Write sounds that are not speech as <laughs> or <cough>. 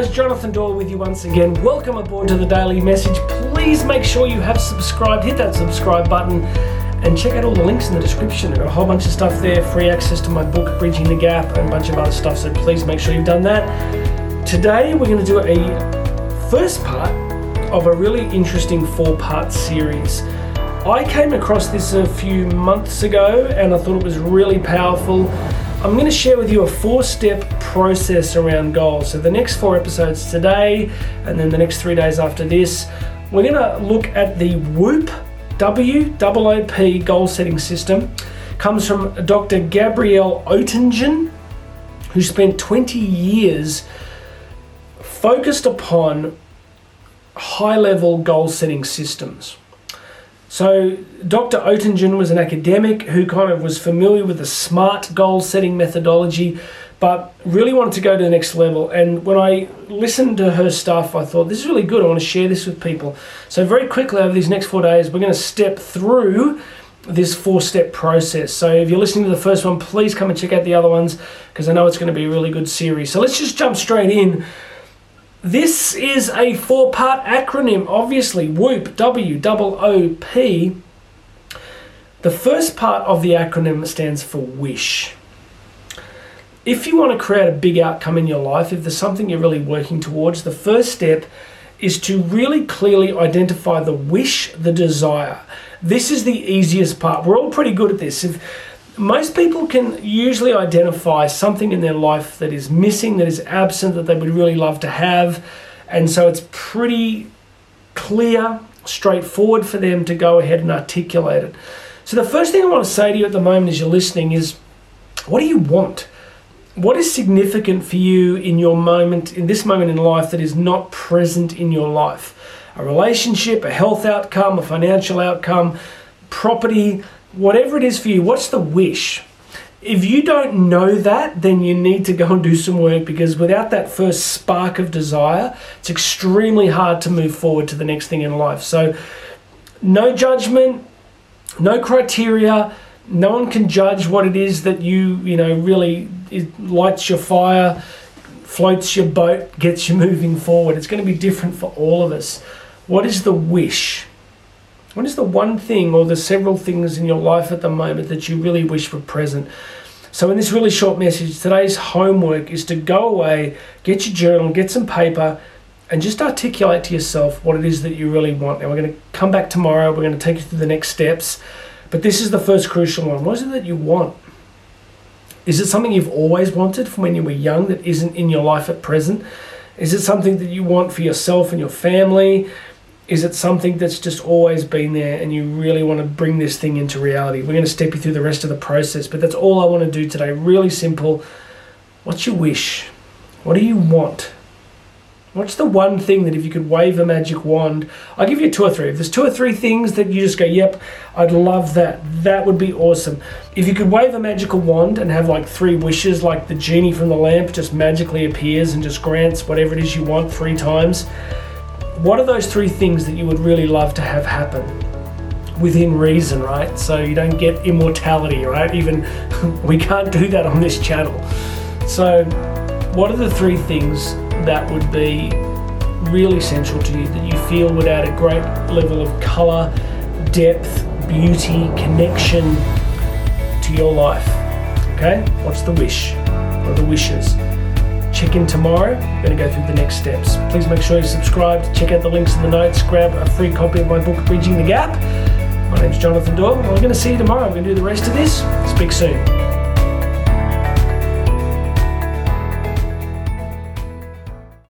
guys, Jonathan Doyle with you once again. Welcome aboard to the Daily Message. Please make sure you have subscribed, hit that subscribe button, and check out all the links in the description. A whole bunch of stuff there, free access to my book, Bridging the Gap, and a bunch of other stuff, so please make sure you've done that. Today, we're going to do a first part of a really interesting four part series. I came across this a few months ago and I thought it was really powerful. I'm going to share with you a four step process around goals. So, the next four episodes today, and then the next three days after this, we're going to look at the WOOP, W O O P goal setting system. Comes from Dr. Gabrielle Oettingen, who spent 20 years focused upon high level goal setting systems. So, Dr. Oettingen was an academic who kind of was familiar with the SMART goal setting methodology, but really wanted to go to the next level. And when I listened to her stuff, I thought, this is really good. I want to share this with people. So, very quickly over these next four days, we're going to step through this four step process. So, if you're listening to the first one, please come and check out the other ones because I know it's going to be a really good series. So, let's just jump straight in this is a four part acronym, obviously. WOOP, W O O P. The first part of the acronym stands for WISH. If you want to create a big outcome in your life, if there's something you're really working towards, the first step is to really clearly identify the wish, the desire. This is the easiest part. We're all pretty good at this. If most people can usually identify something in their life that is missing, that is absent, that they would really love to have. And so it's pretty clear, straightforward for them to go ahead and articulate it. So the first thing I want to say to you at the moment as you're listening is what do you want? What is significant for you in your moment, in this moment in life, that is not present in your life? A relationship, a health outcome, a financial outcome, property, whatever it is for you, what's the wish? If you don't know that, then you need to go and do some work because without that first spark of desire, it's extremely hard to move forward to the next thing in life. So, no judgment, no criteria. No one can judge what it is that you, you know, really lights your fire, floats your boat, gets you <laughs> moving forward. It's going to be different for all of us. What is the wish? What is the one thing or the several things in your life at the moment that you really wish were present? So, in this really short message, today's homework is to go away, get your journal, get some paper, and just articulate to yourself what it is that you really want. Now, we're going to come back tomorrow, we're going to take you through the next steps, but this is the first crucial one. What is it that you want? Is it something you've always wanted from when you were young that isn't in your life at present? Is it something that you want for yourself and your family? Is it something that's just always been there and you really want to bring this thing into reality? We're going to step you through the rest of the process, but that's all I want to do today. Really simple. What's your wish? What do you want? What's the one thing that if you could wave a magic wand, I'll give you two or three. If there's two or three things that you just go, yep, I'd love that. That would be awesome. If you could wave a magical wand and have like three wishes, like the genie from the lamp just magically appears and just grants whatever it is you want three times, what are those three things that you would really love to have happen? Within reason, right? So you don't get immortality, right? Even <laughs> we can't do that on this channel. So, what are the three things that would be really central to you that you feel would add a great level of color, depth, beauty, connection to your life? Okay? What's the wish? or the wishes? Check in tomorrow. We're going to go through the next steps. Please make sure you subscribe, check out the links in the notes, grab a free copy of my book, Bridging the Gap. My name's Jonathan Doyle, we're going to see you tomorrow. We're going to do the rest of this. Speak soon.